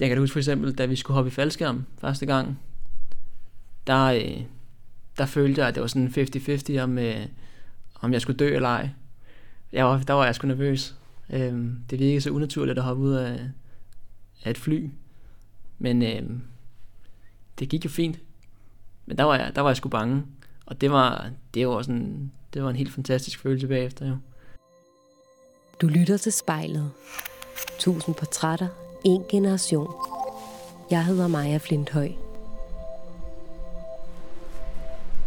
Jeg kan da huske for eksempel, da vi skulle hoppe i faldskærm første gang, der, øh, der følte jeg, at det var sådan 50-50 om, øh, om jeg skulle dø eller ej. Jeg var, der var jeg sgu nervøs. Øh, det virkede så unaturligt at hoppe ud af, af et fly. Men øh, det gik jo fint. Men der var jeg, der var jeg sgu bange. Og det var, det var, sådan, det var en helt fantastisk følelse bagefter jo. Du lytter til spejlet. Tusind portrætter, en generation. Jeg hedder Maja Flinthøj.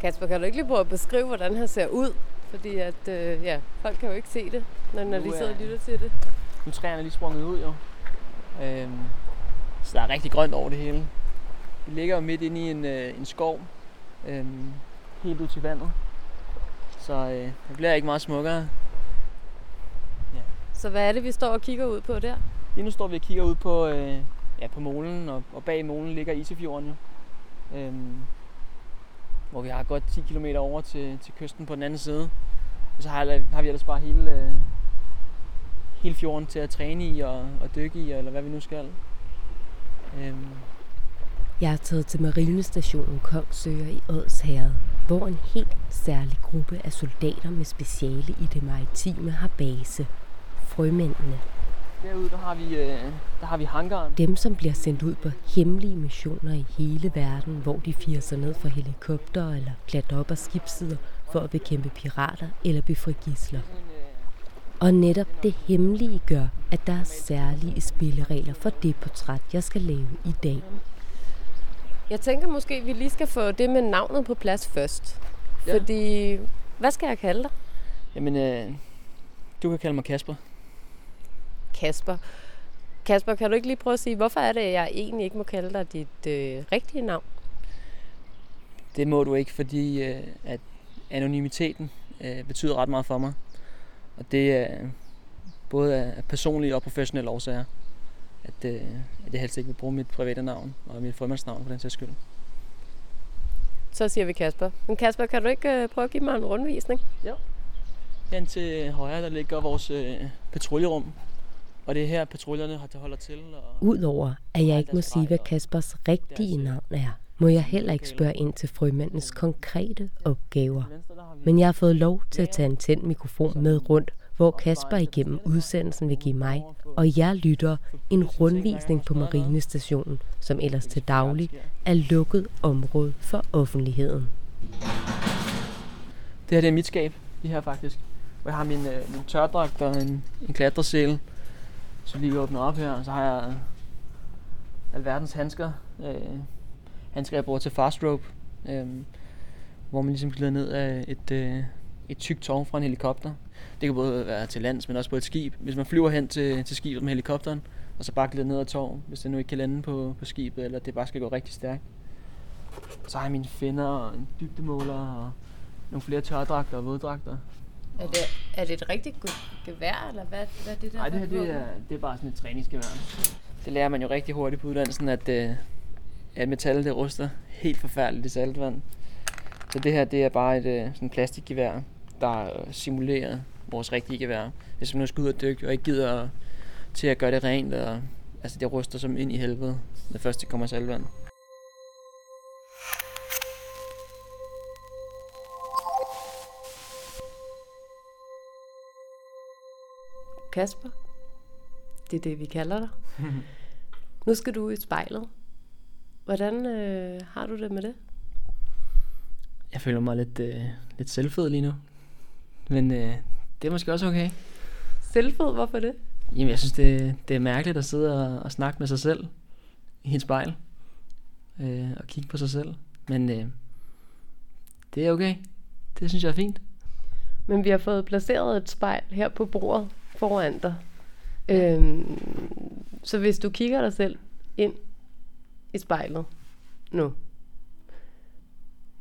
Kasper, kan du ikke lige prøve at beskrive, hvordan han ser ud? Fordi at, øh, ja, folk kan jo ikke se det, når, når de sidder og lytter til det. Nu er træerne lige sprunget ud jo. Øhm, så der er rigtig grønt over det hele. Vi ligger jo midt inde i en, øh, en skov, øhm, helt ud til vandet. Så øh, det bliver ikke meget smukkere. Så hvad er det, vi står og kigger ud på der? Lige nu står vi og kigger ud på, øh, ja, på molen, og, og bag molen ligger Isefjorden jo. Øhm, hvor vi har godt 10 km over til, til kysten på den anden side. Og så har, har vi ellers bare hele, øh, hele fjorden til at træne i og, og dykke i, eller hvad vi nu skal. Øhm, Jeg er taget til marinestationen Kongsøer i Odsherred, hvor en helt særlig gruppe af soldater med speciale i det maritime har base. Frømændene derude der har vi, øh, der har vi hangaren. Dem, som bliver sendt ud på hemmelige missioner i hele verden, hvor de firer sig ned fra helikopter eller klatrer op ad skibssider for at bekæmpe pirater eller befri gidsler. Og netop det hemmelige gør, at der er særlige spilleregler for det portræt, jeg skal lave i dag. Jeg tænker måske, at vi lige skal få det med navnet på plads først. Ja. Fordi, hvad skal jeg kalde dig? Jamen, øh, du kan kalde mig Kasper. Kasper. Kasper, kan du ikke lige prøve at sige, hvorfor er det, jeg egentlig ikke må kalde dig dit øh, rigtige navn? Det må du ikke, fordi øh, at anonymiteten øh, betyder ret meget for mig. Og det er både af personlige og professionelle årsager, at, øh, at jeg helst ikke vil bruge mit private navn og mit formandsnavn på den sags skyld. Så siger vi Kasper. Men Kasper, kan du ikke øh, prøve at give mig en rundvisning? Hen til højre, der ligger vores øh, patruljerum. Og det er her, patruljerne har til holder til. Og Udover at jeg ikke må sige, hvad Kaspers rigtige navn er, må jeg heller ikke spørge ind til frømandens konkrete opgaver. Men jeg har fået lov til at tage en tændt mikrofon med rundt, hvor Kasper igennem udsendelsen vil give mig og jer lytter en rundvisning på marinestationen, som ellers til daglig er lukket område for offentligheden. Det her det er mit skab, det her faktisk. Hvor jeg har min, øh, min tørdragt og en, en klatresæl. Så lige åbner op her, og så har jeg alverdens handsker. Øh, handsker, jeg bruger til fast rope. Øh, hvor man ligesom glider ned af et, øh, et tykt tårn fra en helikopter. Det kan både være til lands, men også på et skib. Hvis man flyver hen til, til skibet med helikopteren, og så bare glider ned ad tårn, hvis det nu ikke kan lande på, på skibet, eller det bare skal gå rigtig stærkt. Så har jeg mine finner og en dybdemåler og nogle flere tørdragter og våddragter. Er det, er det et rigtigt gu- gevær, eller hvad, hvad er det der? Nej, det her det er, det er bare sådan et træningsgevær. Det lærer man jo rigtig hurtigt på uddannelsen, at, øh, at metal det ruster helt forfærdeligt i saltvand. Så det her det er bare et øh, sådan plastikgevær, der simulerer vores rigtige gevær. Hvis man nu skal ud og dykke og ikke gider til at gøre det rent, og, altså det ruster som ind i helvede, når først det kommer i saltvand. Kasper, det er det, vi kalder dig. nu skal du i spejlet. Hvordan øh, har du det med det? Jeg føler mig lidt, øh, lidt selvfed lige nu. Men øh, det er måske også okay. Selvfed, hvorfor det? Jamen, jeg synes, det, det er mærkeligt at sidde og, og snakke med sig selv i et spejl. Øh, og kigge på sig selv. Men øh, det er okay. Det synes jeg er fint. Men vi har fået placeret et spejl her på bordet foran dig. Øhm, så hvis du kigger dig selv ind i spejlet nu,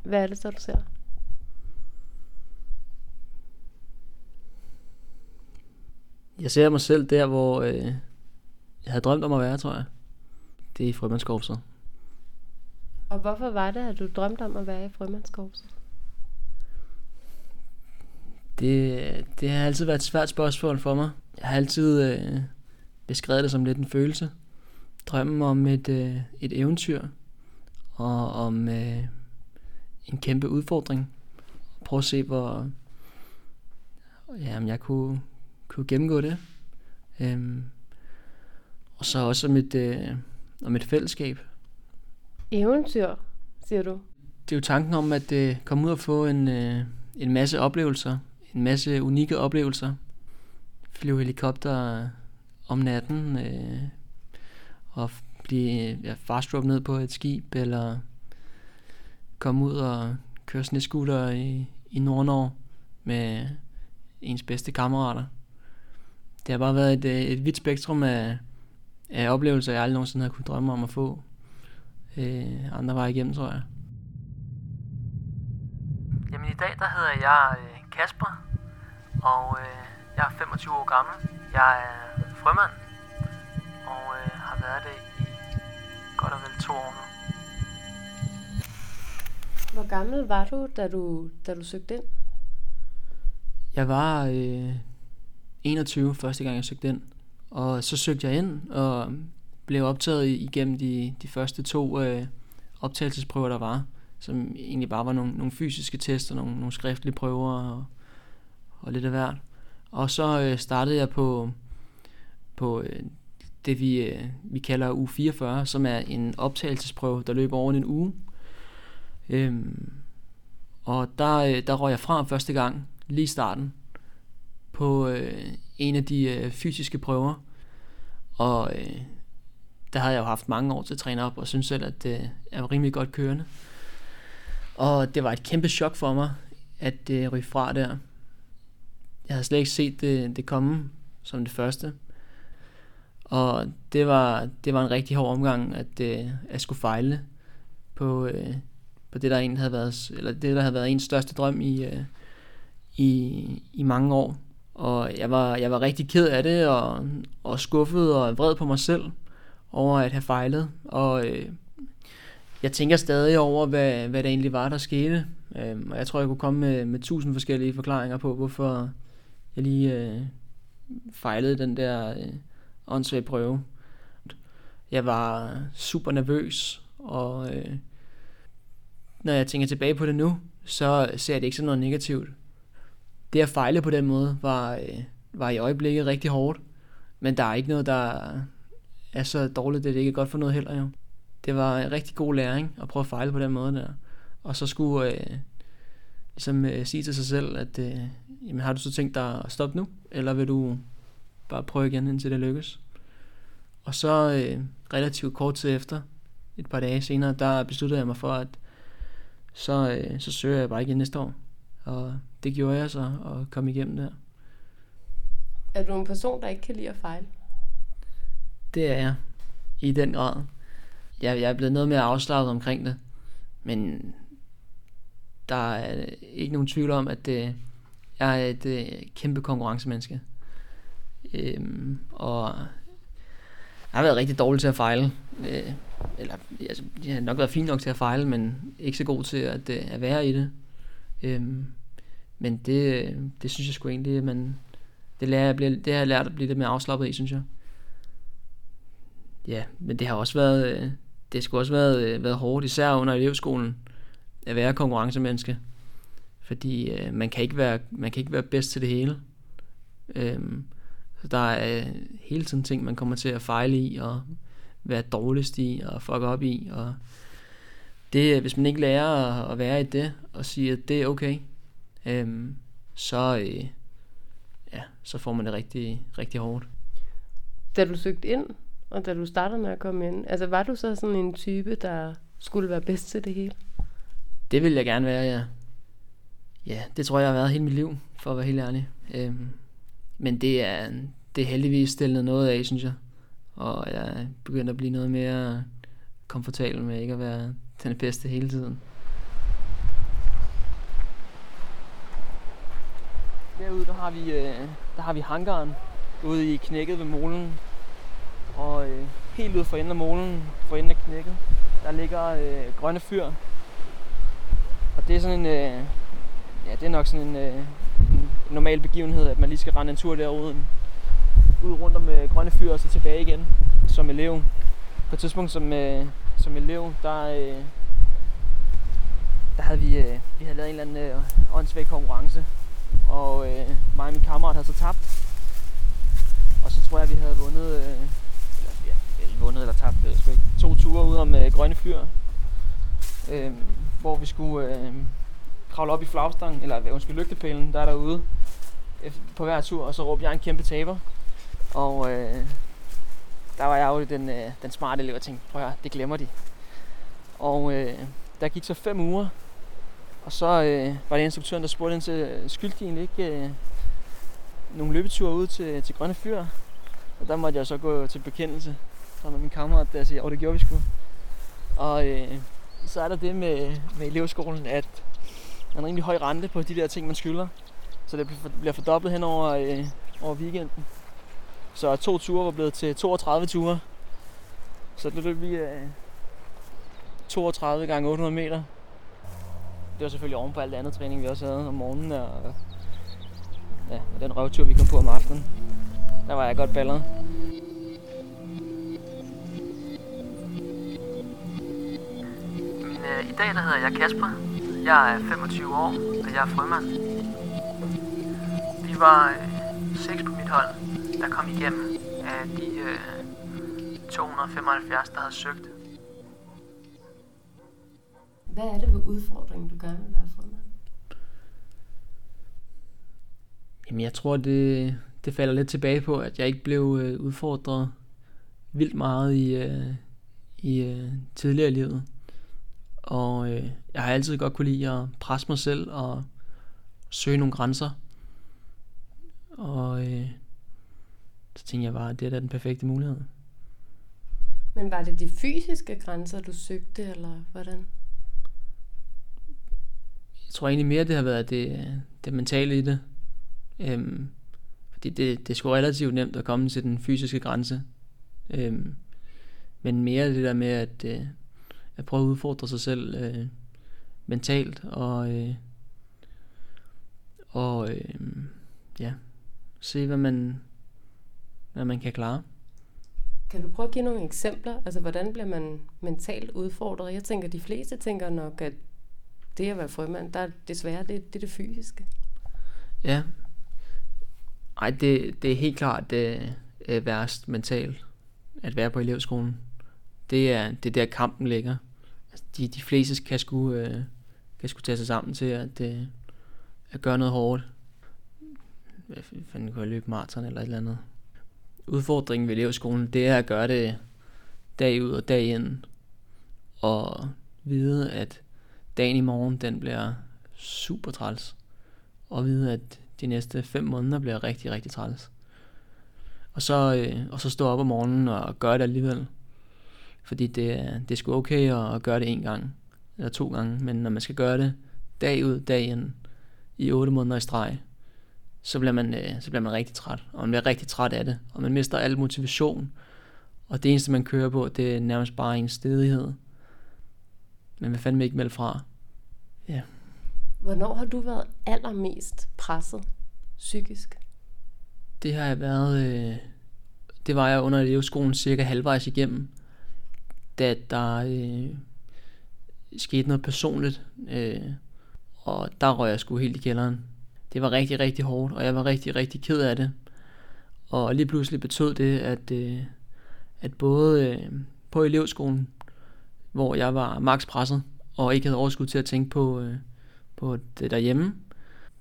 hvad er det så, du ser? Jeg ser mig selv der, hvor øh, jeg havde drømt om at være, tror jeg. Det er i frømandskorpset. Og hvorfor var det, at du drømte om at være i frømandskorpset? Det, det har altid været et svært spørgsmål for mig. Jeg har altid øh, beskrevet det som lidt en følelse. drømmen om et, øh, et eventyr og om øh, en kæmpe udfordring. Prøv at se, hvor ja, om jeg kunne, kunne gennemgå det. Øhm, og så også om et, øh, om et fællesskab. Eventyr, siger du? Det er jo tanken om at øh, komme ud og få en, øh, en masse oplevelser. En masse unikke oplevelser. Flyve helikopter om natten. Øh, og blive ja, fast ned på et skib. Eller komme ud og køre sneskuter i, i Nordnorge med ens bedste kammerater. Det har bare været et, øh, et vidt spektrum af, af oplevelser, jeg aldrig nogensinde havde kunne drømme om at få øh, andre veje igennem, tror jeg. Jamen i dag, der hedder jeg øh, Kasper, og øh, jeg er 25 år gammel. Jeg er frømand, og øh, har været det i godt og vel to år nu. Hvor gammel var du, da du, da du søgte ind? Jeg var øh, 21 første gang, jeg søgte ind. Og så søgte jeg ind og blev optaget igennem de, de første to øh, optagelsesprøver, der var. Som egentlig bare var nogle, nogle fysiske tester, nogle, nogle skriftlige prøver og, og lidt af hvert. Og så øh, startede jeg på, på øh, det, vi, øh, vi kalder u 44, som er en optagelsesprøve, der løber over en uge. Øhm, og der, øh, der røg jeg fra første gang, lige i starten, på øh, en af de øh, fysiske prøver. Og øh, der havde jeg jo haft mange år til at træne op, og synes selv, at det er rimelig godt kørende. Og det var et kæmpe chok for mig, at det ryge fra der. Jeg havde slet ikke set det, det komme som det første. Og det var, det var en rigtig hård omgang, at, øh, at skulle fejle på, øh, på det, der egentlig havde været, eller det, der havde været ens største drøm i, øh, i, i mange år. Og jeg var, jeg var rigtig ked af det, og, og skuffet og vred på mig selv over at have fejlet. Og øh, jeg tænker stadig over, hvad, hvad det egentlig var, der skete. Øhm, og jeg tror, jeg kunne komme med, med tusind forskellige forklaringer på, hvorfor jeg lige øh, fejlede den der øh, åndssvage prøve. Jeg var super nervøs, og øh, når jeg tænker tilbage på det nu, så ser jeg det ikke som noget negativt. Det at fejle på den måde var, øh, var i øjeblikket rigtig hårdt, men der er ikke noget, der er så dårligt, det er ikke er godt for noget heller jo. Det var en rigtig god læring at prøve at fejle på den måde der. Og så skulle øh, ligesom øh, sige til sig selv, at øh, jamen, har du så tænkt dig at stoppe nu? Eller vil du bare prøve igen, indtil det lykkes? Og så øh, relativt kort tid efter, et par dage senere, der besluttede jeg mig for, at så, øh, så søger jeg bare igen næste år. Og det gjorde jeg så, og kom igennem der. Er du en person, der ikke kan lide at fejle? Det er jeg. I den grad. Jeg, jeg er blevet noget mere afslappet omkring det. Men der er ikke nogen tvivl om, at det, jeg er et øh, kæmpe konkurrencemenneske. Øhm, og jeg har været rigtig dårlig til at fejle. Øh, eller, altså, jeg har nok været fint nok til at fejle, men ikke så god til at, øh, at være i det. Øhm, men det, øh, det synes jeg sgu egentlig, man, det, lærer jeg, det har jeg lært at blive lidt mere afslappet i, synes jeg. Ja, men det har også været, det skulle også været, øh, været hårdt, især under elevskolen, at være konkurrencemenneske. Fordi øh, man, kan ikke være, man kan ikke være bedst til det hele. Øhm, så der er øh, hele tiden ting, man kommer til at fejle i, og være dårligst i, og fuck op i. Og det, øh, hvis man ikke lærer at, at være i det, og sige, at det er okay, øhm, så, øh, ja, så får man det rigtig, rigtig hårdt. Da du søgte ind, og da du startede med at komme ind, altså var du så sådan en type, der skulle være bedst til det hele? Det vil jeg gerne være, ja. Ja, det tror jeg, jeg har været hele mit liv, for at være helt ærlig. Øhm, men det er, det er heldigvis stillet noget af, synes jeg. Og jeg er begyndt at blive noget mere komfortabel med ikke at være den bedste hele tiden. Derude der har vi, øh, der har vi hangaren ude i knækket ved molen. Og øh, helt ud for enden af molen, for enden af knækket, der ligger øh, grønne fyr. Og det er sådan en, øh, ja det er nok sådan en, øh, en normal begivenhed, at man lige skal rende en tur derude, ud rundt om øh, grønne fyr og så tilbage igen som elev. på et tidspunkt som, øh, som elev, der, øh, der havde vi, øh, vi havde lavet en eller anden øh, åndssvag konkurrence. Og øh, mig og min kammerat havde så tabt. Og så tror jeg, vi havde vundet, øh, vundet eller tabt, øh, ikke, to ture ud om øh, Grønne Fyr. Øh, hvor vi skulle øh, kravle op i flagstangen, eller undskyld, lygtepælen, der er derude på hver tur, og så råbte jeg en kæmpe taber. Og øh, der var jeg jo den, øh, den smarte elev og tænkte, prøv at det glemmer de. Og øh, der gik så fem uger, og så øh, var det instruktøren, der spurgte ind til, øh, skyldte de egentlig ikke øh, nogle løbeture ud til, til Grønne Fyr? Og der måtte jeg så gå til bekendelse sammen med min kammerat, der siger, åh, det gjorde vi sgu. Og øh, så er der det med, med elevskolen, at man har en rimelig høj rente på de der ting, man skylder. Så det bliver fordoblet hen over, øh, over weekenden. Så to ture var blevet til 32 ture. Så det løb vi øh, 32 gange 800 meter. Det var selvfølgelig oven på alt andet træning, vi også havde om morgenen. Og, ja, og den røvtur, vi kom på om aftenen. Der var jeg godt balleret. I dag der hedder jeg Kasper. Jeg er 25 år, og jeg er frømand. Vi var øh, seks på mit hold, der kom igennem af de øh, 275, der havde søgt. Hvad er det ved udfordringen, du gerne vil være frømand? Jamen jeg tror, det, det falder lidt tilbage på, at jeg ikke blev øh, udfordret vildt meget i, øh, i øh, tidligere livet. Og øh, jeg har altid godt kunne lide at presse mig selv og søge nogle grænser. Og øh, så tænkte jeg bare, at det er da den perfekte mulighed. Men var det de fysiske grænser, du søgte, eller hvordan? Jeg tror egentlig mere, det har været det, det mentale i det. Øhm, fordi det, det er sgu relativt nemt at komme til den fysiske grænse. Øhm, men mere det der med at, øh, at prøve at udfordre sig selv øh, mentalt og, øh, og øh, ja, se hvad man, hvad man kan klare. Kan du prøve at give nogle eksempler? Altså, hvordan bliver man mentalt udfordret? Jeg tænker, de fleste tænker nok, at det at være frømand, der er desværre det, det er det fysiske. Ja. Ej, det, det er helt klart det er værst mentalt at være på elevskolen. Det er, det er der kampen ligger. Altså, de, de fleste kan sgu, øh, kan sgu tage sig sammen til at, øh, at gøre noget hårdt. Hvad fanden kunne jeg løbe maraton eller et eller andet. Udfordringen ved elevskolen, det er at gøre det dag ud og dag ind. Og vide, at dagen i morgen, den bliver super træls. Og vide, at de næste fem måneder bliver rigtig, rigtig træls. Og så, øh, og så stå op om morgenen og gøre det alligevel. Fordi det, det er sgu okay at, at gøre det en gang eller to gange. Men når man skal gøre det dag ud, dag ind, i otte måneder i streg, så bliver, man, øh, så bliver man rigtig træt. Og man bliver rigtig træt af det. Og man mister al motivation. Og det eneste, man kører på, det er nærmest bare en stedighed. Men hvad fanden ikke melde fra? Ja. Hvornår har du været allermest presset psykisk? Det har jeg været... Øh, det var jeg under elevskolen cirka halvvejs igennem. Da der øh, skete noget personligt. Øh, og der røg jeg sgu helt i kælderen. Det var rigtig, rigtig hårdt, og jeg var rigtig, rigtig ked af det. Og lige pludselig betød det, at, øh, at både øh, på elevskolen, hvor jeg var max presset, og ikke havde overskud til at tænke på, øh, på det derhjemme,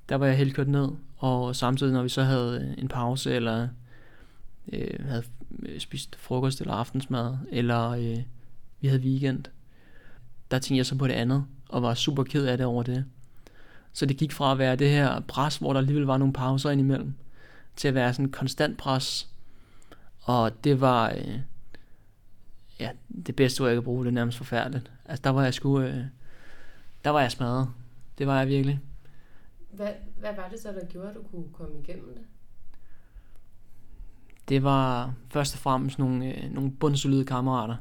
der var jeg helt kørt ned. Og samtidig, når vi så havde øh, en pause, eller øh, havde øh, spist frokost eller aftensmad, eller øh, vi havde weekend, der tænkte jeg så på det andet, og var super ked af det over det. Så det gik fra at være det her pres, hvor der alligevel var nogle pauser indimellem, til at være sådan en konstant pres. Og det var, øh, ja, det bedste ord, jeg kan bruge, det er nærmest forfærdeligt. Altså, der var jeg sgu, øh, der var jeg smadret. Det var jeg virkelig. Hvad, hvad var det så, der gjorde, at du kunne komme igennem det? Det var først og fremmest nogle, øh, nogle bundsolide kammerater.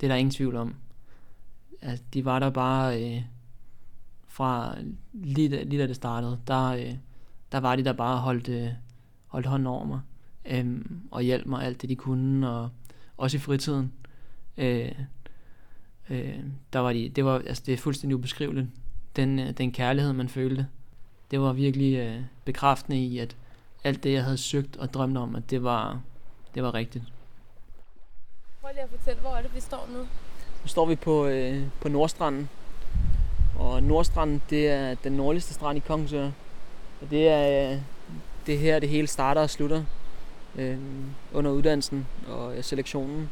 Det er der ingen tvivl om. Altså, de var der bare øh, fra lige da, lige da det startede. Der, øh, der var de der bare holdt, øh, holdt hånden over mig. Øh, og hjalp mig alt det, de kunne. Og også i fritiden. øh, øh, der var de, det var, altså det er fuldstændig ubeskriveligt, den, øh, den kærlighed, man følte. Det var virkelig øh, bekræftende i, at alt det, jeg havde søgt og drømt om, at det var, det var rigtigt. Prøv lige at fortælle, hvor er det, vi står nu? Nu står vi på, øh, på Nordstranden. Og Nordstranden, det er den nordligste strand i Kongsør. Og det er øh, det her, det hele starter og slutter øh, under uddannelsen og øh, selektionen.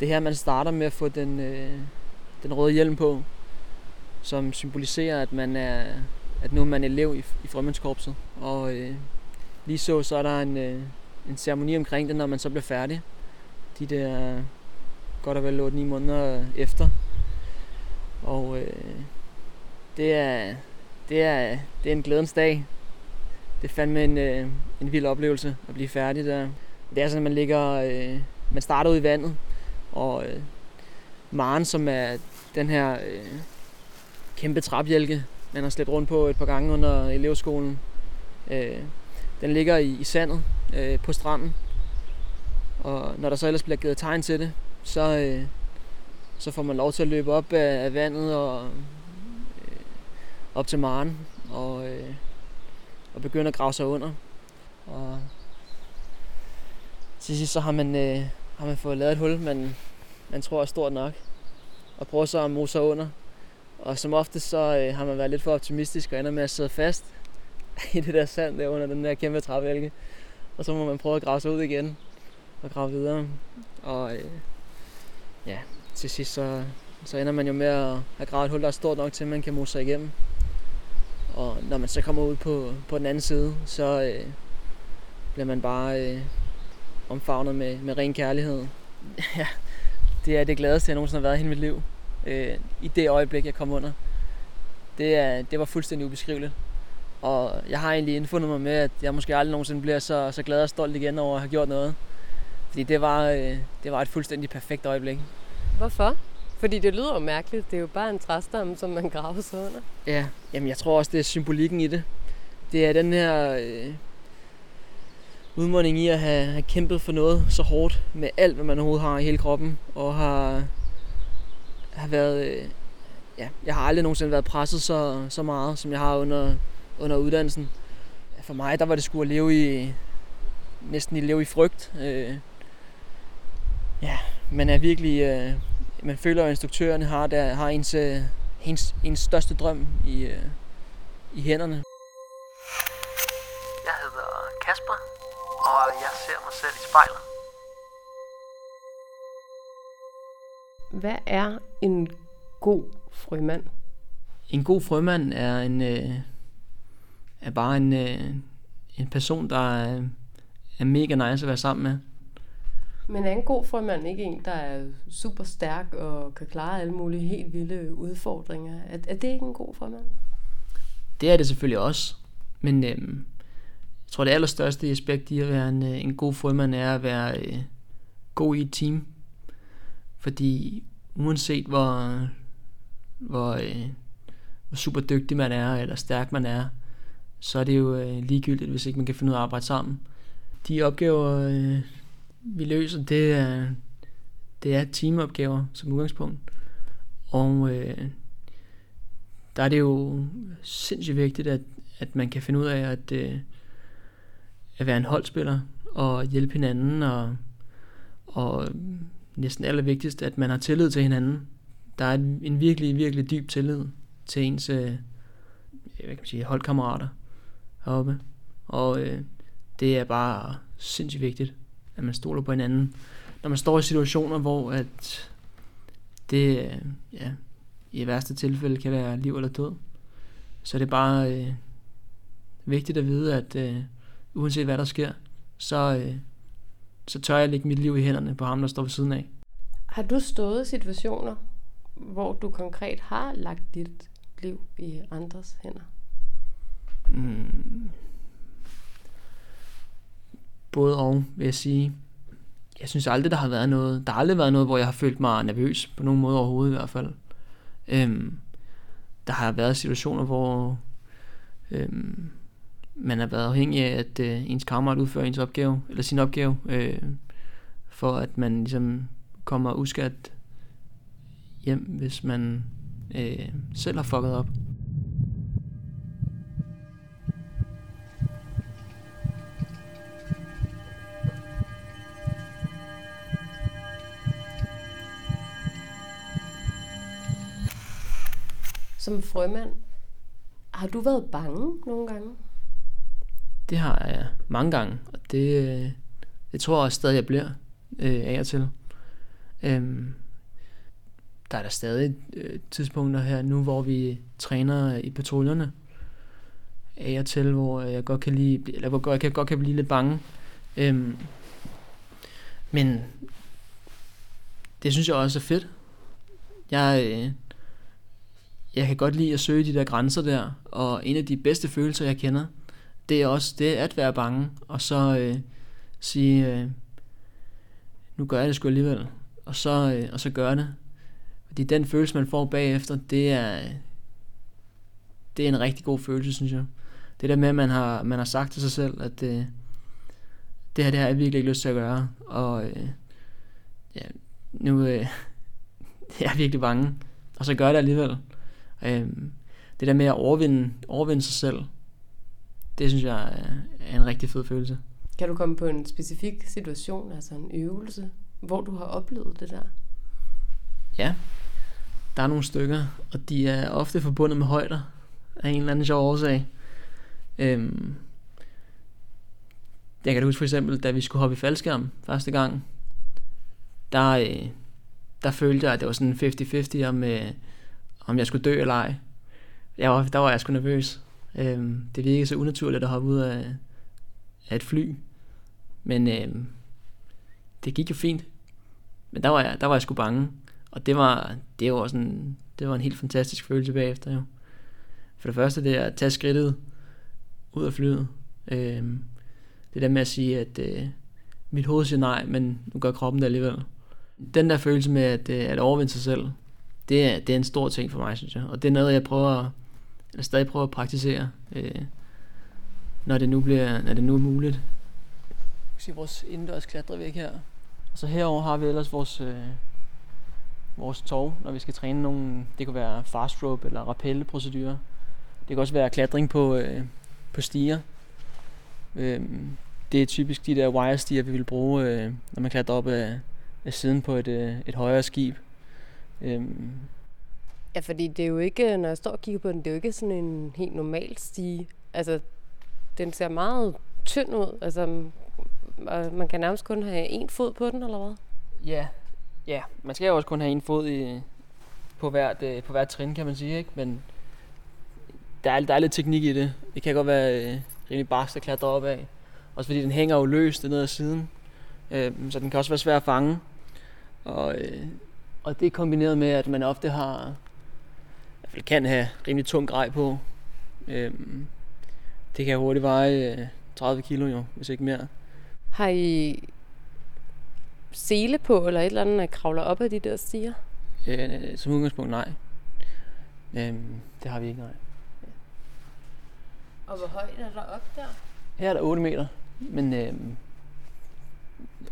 Det her, man starter med at få den, øh, den røde hjelm på, som symboliserer, at man er, at nu er man elev i, i frømandskorpset. Og øh, lige så, så er der en, øh, en ceremoni omkring det, når man så bliver færdig. De der godt og vel 8-9 måneder efter. Og øh, det, er, det, er, det er en glædens dag. Det er fandme en, øh, en vild oplevelse at blive færdig der. Det er sådan, at man ligger, øh, man starter ud i vandet, og øh, Maren, som er den her øh, kæmpe trapjælke, man har slæbt rundt på et par gange under elevskolen, øh, den ligger i, i sandet øh, på stranden. Og når der så ellers bliver givet tegn til det, så, øh, så får man lov til at løbe op af, af vandet og øh, op til Maren og, øh, og begynde at grave sig under. Og til sidst så har man, øh, har man fået lavet et hul, man, man tror er stort nok, og prøver så at mose sig under. Og som ofte så øh, har man været lidt for optimistisk og ender med at sidde fast i det der sand der under den der kæmpe trævælge. Og så må man prøve at grave sig ud igen og grave videre. Og øh, ja, til sidst så, så ender man jo med at have gravet et hul, der er stort nok til, at man kan mose sig igennem. Og når man så kommer ud på, på den anden side, så øh, bliver man bare øh, omfavnet med, med ren kærlighed. ja, det er det gladeste, jeg nogensinde har været i hele mit liv. Øh, I det øjeblik, jeg kom under. Det, er, det var fuldstændig ubeskriveligt. Og jeg har egentlig indfundet mig med, at jeg måske aldrig nogensinde bliver så, så glad og stolt igen over at have gjort noget. Fordi det var, øh, det var et fuldstændig perfekt øjeblik. Hvorfor? Fordi det lyder jo mærkeligt. Det er jo bare en træstamme, som man graver sig under. Ja, jamen jeg tror også, det er symbolikken i det. Det er den her øh, udmåning i at have, have kæmpet for noget så hårdt med alt, hvad man overhovedet har i hele kroppen. Og har, har været... Øh, ja, jeg har aldrig nogensinde været presset så, så meget, som jeg har under, under uddannelsen. For mig, der var det sgu at leve i... Næsten i leve i frygt. Øh, ja, man er virkelig... Øh, man føler, at instruktørerne har, der, har ens, øh, ens, ens største drøm i, øh, i hænderne. Jeg hedder Kasper, og jeg ser mig selv i spejlet. Hvad er en god frømand? En god frømand er en øh, er bare en, øh, en person, der er, er mega nice at være sammen med. Men er en god frømand ikke en, der er super stærk og kan klare alle mulige helt vilde udfordringer? Er, er det ikke en god frømand? Det er det selvfølgelig også. Men øhm, jeg tror, det allerstørste aspekt i at være en, øh, en god frømand er at være øh, god i et team. Fordi uanset hvor, hvor, øh, hvor super dygtig man er, eller stærk man er, så er det jo øh, ligegyldigt, hvis ikke man kan finde ud af at arbejde sammen. De opgaver, øh, vi løser, det er, det er teamopgaver som udgangspunkt. Og øh, der er det jo sindssygt vigtigt, at, at man kan finde ud af at, øh, at være en holdspiller og hjælpe hinanden og, og næsten allervigtigst, at man har tillid til hinanden. Der er en, virkelig, virkelig dyb tillid til ens øh, hvad kan man sige, holdkammerater heroppe. Og øh, det er bare sindssygt vigtigt, at man stoler på hinanden. Når man står i situationer, hvor at det ja, i værste tilfælde kan være liv eller død, så er det bare øh, vigtigt at vide, at øh, uanset hvad der sker, så, øh, så tør jeg lægge mit liv i hænderne på ham, der står ved siden af. Har du stået i situationer, hvor du konkret har lagt dit liv i andres hænder? Mm. Både og, vil jeg sige. Jeg synes aldrig, der har været noget, der har aldrig været noget, hvor jeg har følt mig nervøs, på nogen måde overhovedet i hvert fald. Øhm, der har været situationer, hvor øhm, man har været afhængig af, at øh, ens kammerat udfører ens opgave, eller sin opgave, øh, for at man ligesom kommer uskadt hjem, hvis man øh, selv har fucket op. Som frømand, har du været bange nogle gange? Det har jeg mange gange, og det, øh, det tror jeg også stadig, jeg bliver øh, af og til. Øhm, der er der stadig øh, tidspunkter her nu, hvor vi træner i patruljerne af og til, hvor jeg godt kan lide, eller hvor jeg kan, godt kan blive lidt bange. Øhm, men det synes jeg også er fedt. Jeg, øh, jeg kan godt lide at søge de der grænser der, og en af de bedste følelser, jeg kender, det er også det at være bange, og så øh, sige, øh, nu gør jeg det sgu alligevel, og så, øh, og så gør det. Fordi den følelse, man får bagefter, det er, det er en rigtig god følelse, synes jeg. Det der med, at man har, man har sagt til sig selv, at øh, det her, det har jeg virkelig ikke lyst til at gøre, og øh, ja, nu øh, jeg er virkelig bange, og så gør det alligevel. Øh, det der med at overvinde, overvinde sig selv, det synes jeg er en rigtig fed følelse. Kan du komme på en specifik situation, altså en øvelse, hvor du har oplevet det der? Ja, der er nogle stykker, og de er ofte forbundet med højder af en eller anden sjov årsag. Øhm, jeg kan da huske for eksempel, da vi skulle hoppe i faldskærm første gang, der, øh, der følte jeg, at det var sådan 50-50 om, øh, om jeg skulle dø eller ej. Jeg var, der var jeg sgu nervøs. Øhm, det virkede så unaturligt at hoppe ud af, af et fly. Men øhm, det gik jo fint. Men der var jeg, der var jeg sgu bange. Og det var, det var sådan, det var en helt fantastisk følelse bagefter jo. For det første det er at tage skridtet ud af flyet. Øhm, det der med at sige, at øh, mit hoved siger nej, men nu gør kroppen det alligevel. Den der følelse med at, øh, at overvinde sig selv, det er, det er en stor ting for mig, synes jeg. Og det er noget, jeg prøver, eller stadig prøver at praktisere, øh, når, det nu bliver, når det nu er muligt. Se vores indendørs klatrevæg her. Og så herover har vi ellers vores, øh, vores tov, når vi skal træne nogle, det kunne være fast rope eller rappelleprocedurer. Det kan også være klatring på, øh, på stiger. Øh, det er typisk de der wire-stiger, vi vil bruge, øh, når man klatrer op af, af siden på et, øh, et højere skib. Øhm. Ja, fordi det er jo ikke, når jeg står og kigger på den, det er jo ikke sådan en helt normal stige. Altså, den ser meget tynd ud. Altså, man kan nærmest kun have en fod på den, eller hvad? Ja, ja. man skal jo også kun have en fod i, på, hvert, øh, på hvert trin, kan man sige. Ikke? Men der er, der er lidt teknik i det. Det kan godt være øh, rimelig barsk at klatre op af. Også fordi den hænger jo løst ned ad siden. Øh, så den kan også være svær at fange. Og, øh, og det er kombineret med, at man ofte har, i hvert fald kan have rimelig tung grej på. Øhm, det kan hurtigt veje øh, 30 kilo jo, hvis ikke mere. Har I sele på, eller et eller andet, der kravler op af de der stiger? Øh, som udgangspunkt nej. Øhm, det har vi ikke, nej. Og hvor højt er der op der? Her er der 8 meter, men øhm,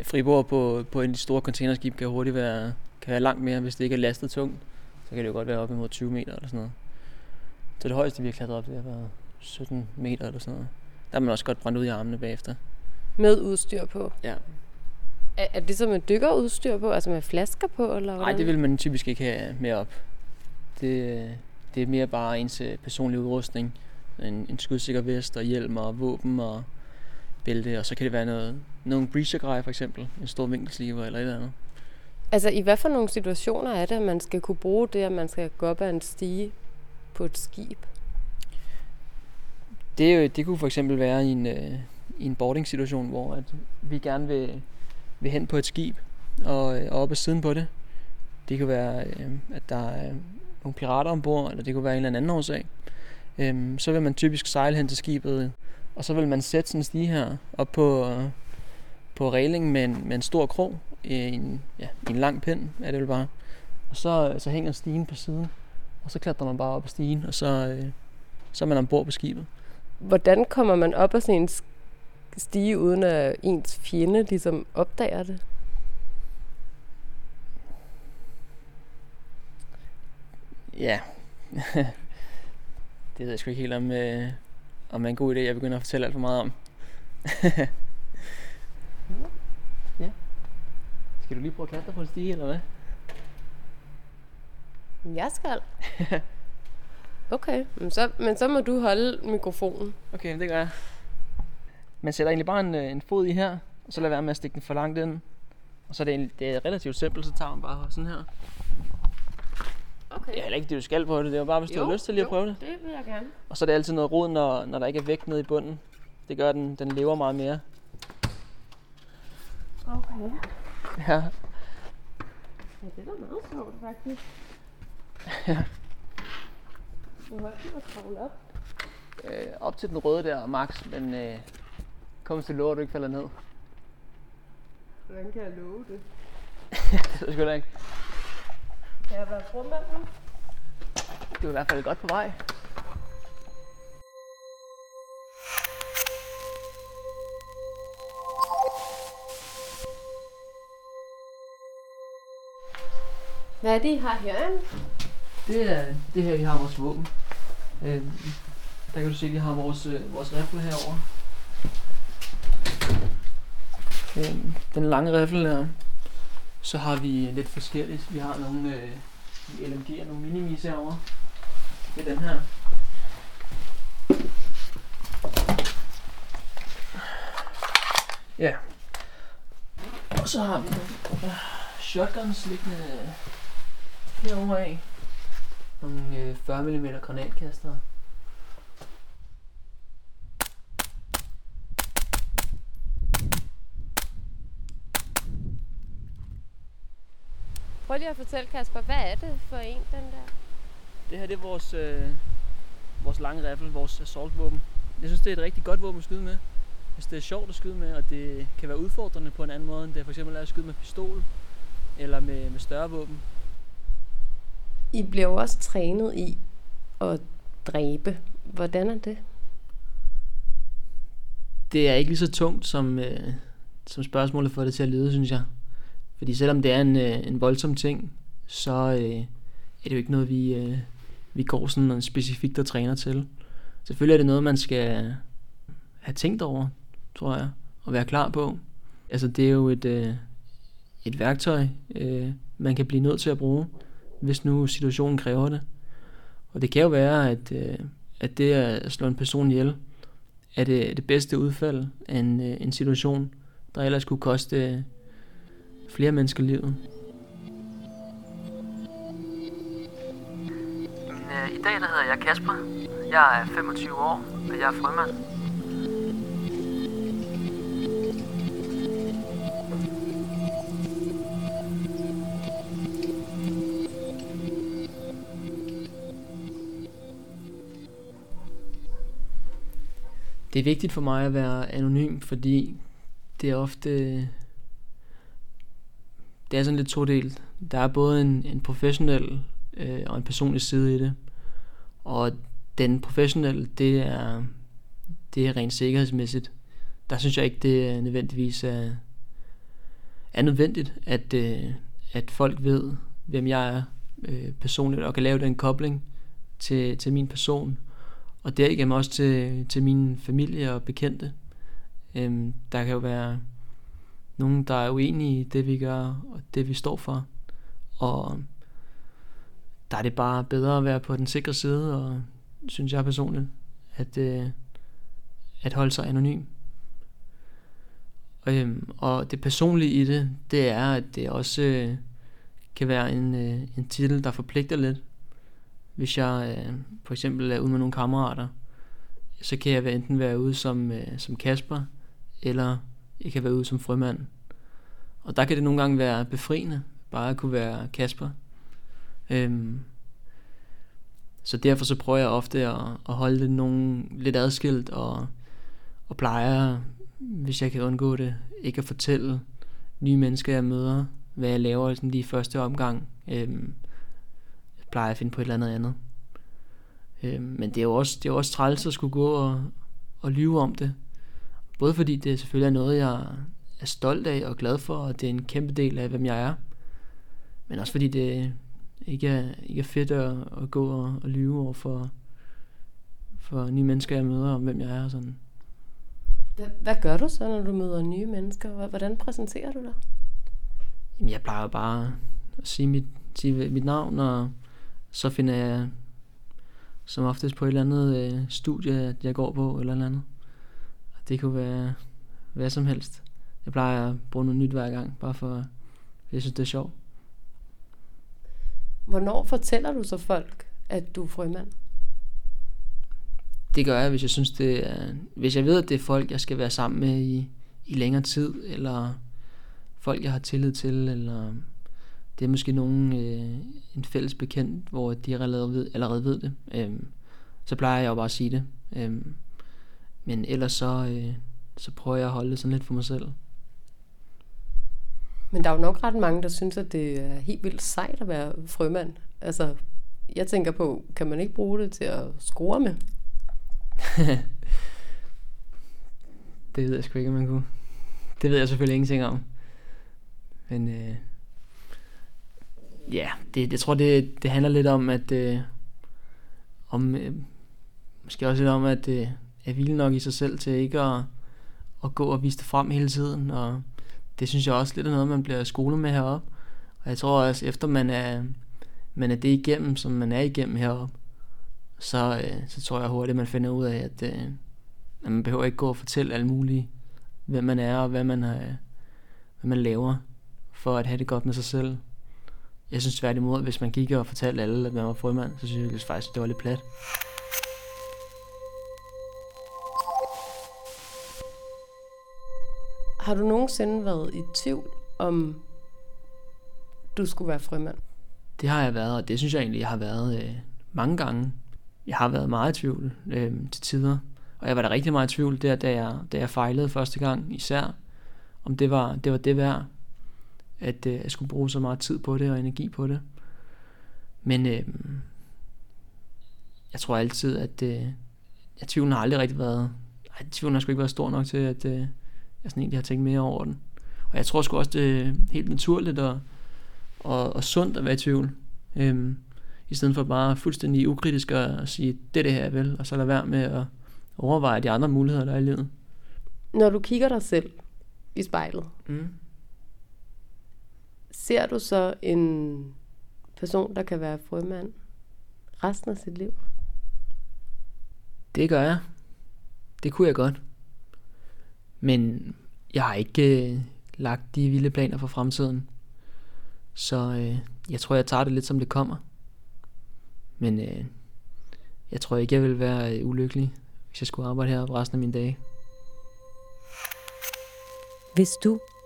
fribord på, på en store containerskib kan hurtigt være, kan være langt mere, hvis det ikke er lastet tungt. Så kan det jo godt være op imod 20 meter eller sådan noget. Så det højeste, vi har klatret op, det har været 17 meter eller sådan noget. Der er man også godt brændt ud i armene bagefter. Med udstyr på? Ja. Er, er det så med dykkerudstyr på, altså med flasker på? Eller Nej, det vil man typisk ikke have med op. Det, det er mere bare ens øh, personlige udrustning. En, en skudsikker vest og hjelm og våben og bælte, og så kan det være noget, nogle breacher for eksempel, en stor vinkelsliver eller et eller andet. Altså i hvad for nogle situationer er det, at man skal kunne bruge det, at man skal gå op ad en stige på et skib? Det, øh, det kunne for eksempel være i en, øh, i en boarding situation, hvor at vi gerne vil, vil hen på et skib og, øh, og op ad siden på det. Det kan være, øh, at der er nogle pirater ombord, eller det kunne være en eller anden årsag. Øh, så vil man typisk sejle hen til skibet, og så vil man sætte sådan en stige her op på, på reglingen med en, med en stor krog, en, ja, en lang pind er det vel bare. Og så, så hænger stigen på siden, og så klatrer man bare op ad stigen, og så, øh, så er man ombord på skibet. Hvordan kommer man op ad sådan en stige, uden at ens fjende ligesom opdager det? Ja. det ved jeg sgu ikke helt om, øh, om er en god idé, jeg begynder at fortælle alt for meget om. ja. Skal du lige prøve at dig på en stige, eller hvad? Jeg skal. Okay, men så, men så må du holde mikrofonen. Okay, det gør jeg. Man sætter egentlig bare en, øh, en fod i her, og så lader være med at stikke den for langt ind. Og så er det, egentlig, det er relativt simpelt, så tager man bare sådan her. Okay. Det er heller ikke det, du skal på det. Det er jo bare, hvis du har lyst til lige at prøve det. det vil jeg gerne. Og så er det altid noget rod, når, når der ikke er vægt nede i bunden. Det gør, at den, den lever meget mere. Okay. Ja. Ja, det er da meget sjovt, faktisk. Ja. Hvor højt kravlet op? Øh, op til den røde der, max, men øh, kom du lover, at du ikke falder ned. Hvordan kan jeg love det? det ved jeg ikke. Kan jeg være frumand nu? Du er i hvert fald godt på vej. Hvad er det, I har herinde? Det er det her, vi har vores våben. Øh, der kan du se, at vi har vores, øh, vores rifle herovre. Øh, den lange rifle der. Så har vi lidt forskelligt. Vi har nogle øh, LMG'er, nogle minimis herovre. Det er den her. Ja. Og så har vi nogle øh, shotguns liggende herovre af. Nogle øh, 40 mm granatkastere. Prøv lige at fortælle, Kasper, hvad er det for en, den der? Det her det er vores, øh, vores lange riffel, vores assaultvåben. Jeg synes, det er et rigtig godt våben at skyde med. Hvis det er sjovt at skyde med, og det kan være udfordrende på en anden måde, end det for eksempel er at skyde med pistol eller med, med større våben. I bliver jo også trænet i at dræbe. Hvordan er det? Det er ikke lige så tungt, som, øh, som spørgsmålet får det til at lyde, synes jeg. Fordi selvom det er en, øh, en voldsom ting, så øh, er det jo ikke noget, vi, øh, vi går sådan specifikt og træner til. Selvfølgelig er det noget, man skal have tænkt over, tror jeg, og være klar på. Altså det er jo et, øh, et værktøj, øh, man kan blive nødt til at bruge, hvis nu situationen kræver det. Og det kan jo være, at, øh, at det at slå en person ihjel, er det, det bedste udfald af en, øh, en situation, der ellers kunne koste øh, flere mennesker livet. I øh, dag der hedder jeg Kasper. Jeg er 25 år, og jeg er frømand. Det er vigtigt for mig at være anonym, fordi det er ofte det er sådan lidt todelt. Der er både en, en professionel øh, og en personlig side i det. Og den professionelle, det er, det er rent sikkerhedsmæssigt. Der synes jeg ikke, det er nødvendigvis er, er nødvendigt, at, øh, at folk ved, hvem jeg er øh, personligt, og kan lave den kobling til, til min person, og derigennem også til, til min familie og bekendte. Øhm, der kan jo være nogen, der er uenige i det, vi gør, og det, vi står for. Og der er det bare bedre at være på den sikre side, og synes jeg personligt, at, øh, at holde sig anonym. Og, øhm, og det personlige i det, det er, at det også øh, kan være en, øh, en titel, der forpligter lidt. Hvis jeg øh, for eksempel er ude med nogle kammerater, så kan jeg enten være ude som, øh, som Kasper, eller jeg kan være ude som frømand. Og der kan det nogle gange være befriende, bare at kunne være Kasper. Øhm, så derfor så prøver jeg ofte at, at holde det nogen lidt adskilt, og, og plejer, hvis jeg kan undgå det, ikke at fortælle nye mennesker, jeg møder, hvad jeg laver i sådan lige første omgang. Øhm, plejer at finde på et eller andet andet. Øhm, men det er jo også, det er jo også træls at skulle gå og, og lyve om det. Både fordi det selvfølgelig er noget, jeg er stolt af og glad for, og det er en kæmpe del af, hvem jeg er. Men også fordi det ikke er, ikke er fedt at, at gå og, og lyve over for, for nye mennesker, jeg møder, om hvem jeg er og sådan. Hvad, hvad gør du så, når du møder nye mennesker? Hvordan præsenterer du dig? Jamen, jeg plejer bare at sige mit, sige mit navn, og så finder jeg som oftest på et eller andet øh, studie, jeg går på, eller noget andet. Og det kunne være hvad som helst. Jeg plejer at bruge noget nyt hver gang, bare for, jeg synes, det er sjovt. Hvornår fortæller du så folk, at du er frømand? Det gør jeg, hvis jeg synes, det er, hvis jeg ved, at det er folk, jeg skal være sammen med i, i længere tid, eller folk, jeg har tillid til, eller det er måske nogen, øh, en fælles bekendt, hvor de allerede ved, allerede ved det. Øhm, så plejer jeg jo bare at sige det. Øhm, men ellers så, øh, så prøver jeg at holde det sådan lidt for mig selv. Men der er jo nok ret mange, der synes, at det er helt vildt sejt at være frømand. Altså, jeg tænker på, kan man ikke bruge det til at score med? det ved jeg sgu ikke, om man kunne. Det ved jeg selvfølgelig ingenting om. Men øh, ja, det, jeg tror, det, det handler lidt om, at øh, om, øh, måske også lidt om, at øh, er vilde nok i sig selv til ikke at, at gå og vise det frem hele tiden, og det synes jeg også lidt er noget, man bliver skolet med heroppe. Og jeg tror også, efter man er, man er det igennem, som man er igennem heroppe, så, øh, så tror jeg hurtigt, man finder ud af, at, øh, at man behøver ikke gå og fortælle alle mulige, hvem man er og hvad man, har, hvad man laver, for at have det godt med sig selv. Jeg synes tværtimod, hvis man gik og fortalte alle, at man var frømand, så synes jeg faktisk, det var lidt plat. Har du nogensinde været i tvivl om, du skulle være frømand? Det har jeg været, og det synes jeg egentlig, jeg har været øh, mange gange. Jeg har været meget i tvivl øh, til tider, og jeg var da rigtig meget i tvivl der, da jeg, da jeg fejlede første gang, især om det var det, var det værd, at øh, jeg skulle bruge så meget tid på det og energi på det. Men øh, jeg tror altid, at øh, jeg tvivlen har aldrig rigtig været, nej, tvivlen har sgu ikke været stor nok til, at øh, jeg sådan egentlig har tænkt mere over den. Og jeg tror sgu også, det er helt naturligt og, og, og sundt at være i tvivl. Øhm, I stedet for bare fuldstændig ukritisk at sige, det er det her, vil, og så lade være med at overveje de andre muligheder, der er i livet. Når du kigger dig selv i spejlet, Mm. Ser du så en person, der kan være frømand resten af sit liv? Det gør jeg. Det kunne jeg godt. Men jeg har ikke øh, lagt de vilde planer for fremtiden. Så øh, jeg tror, jeg tager det lidt som det kommer. Men øh, jeg tror ikke, jeg vil være øh, ulykkelig, hvis jeg skulle arbejde her resten af mine dage. Hvis du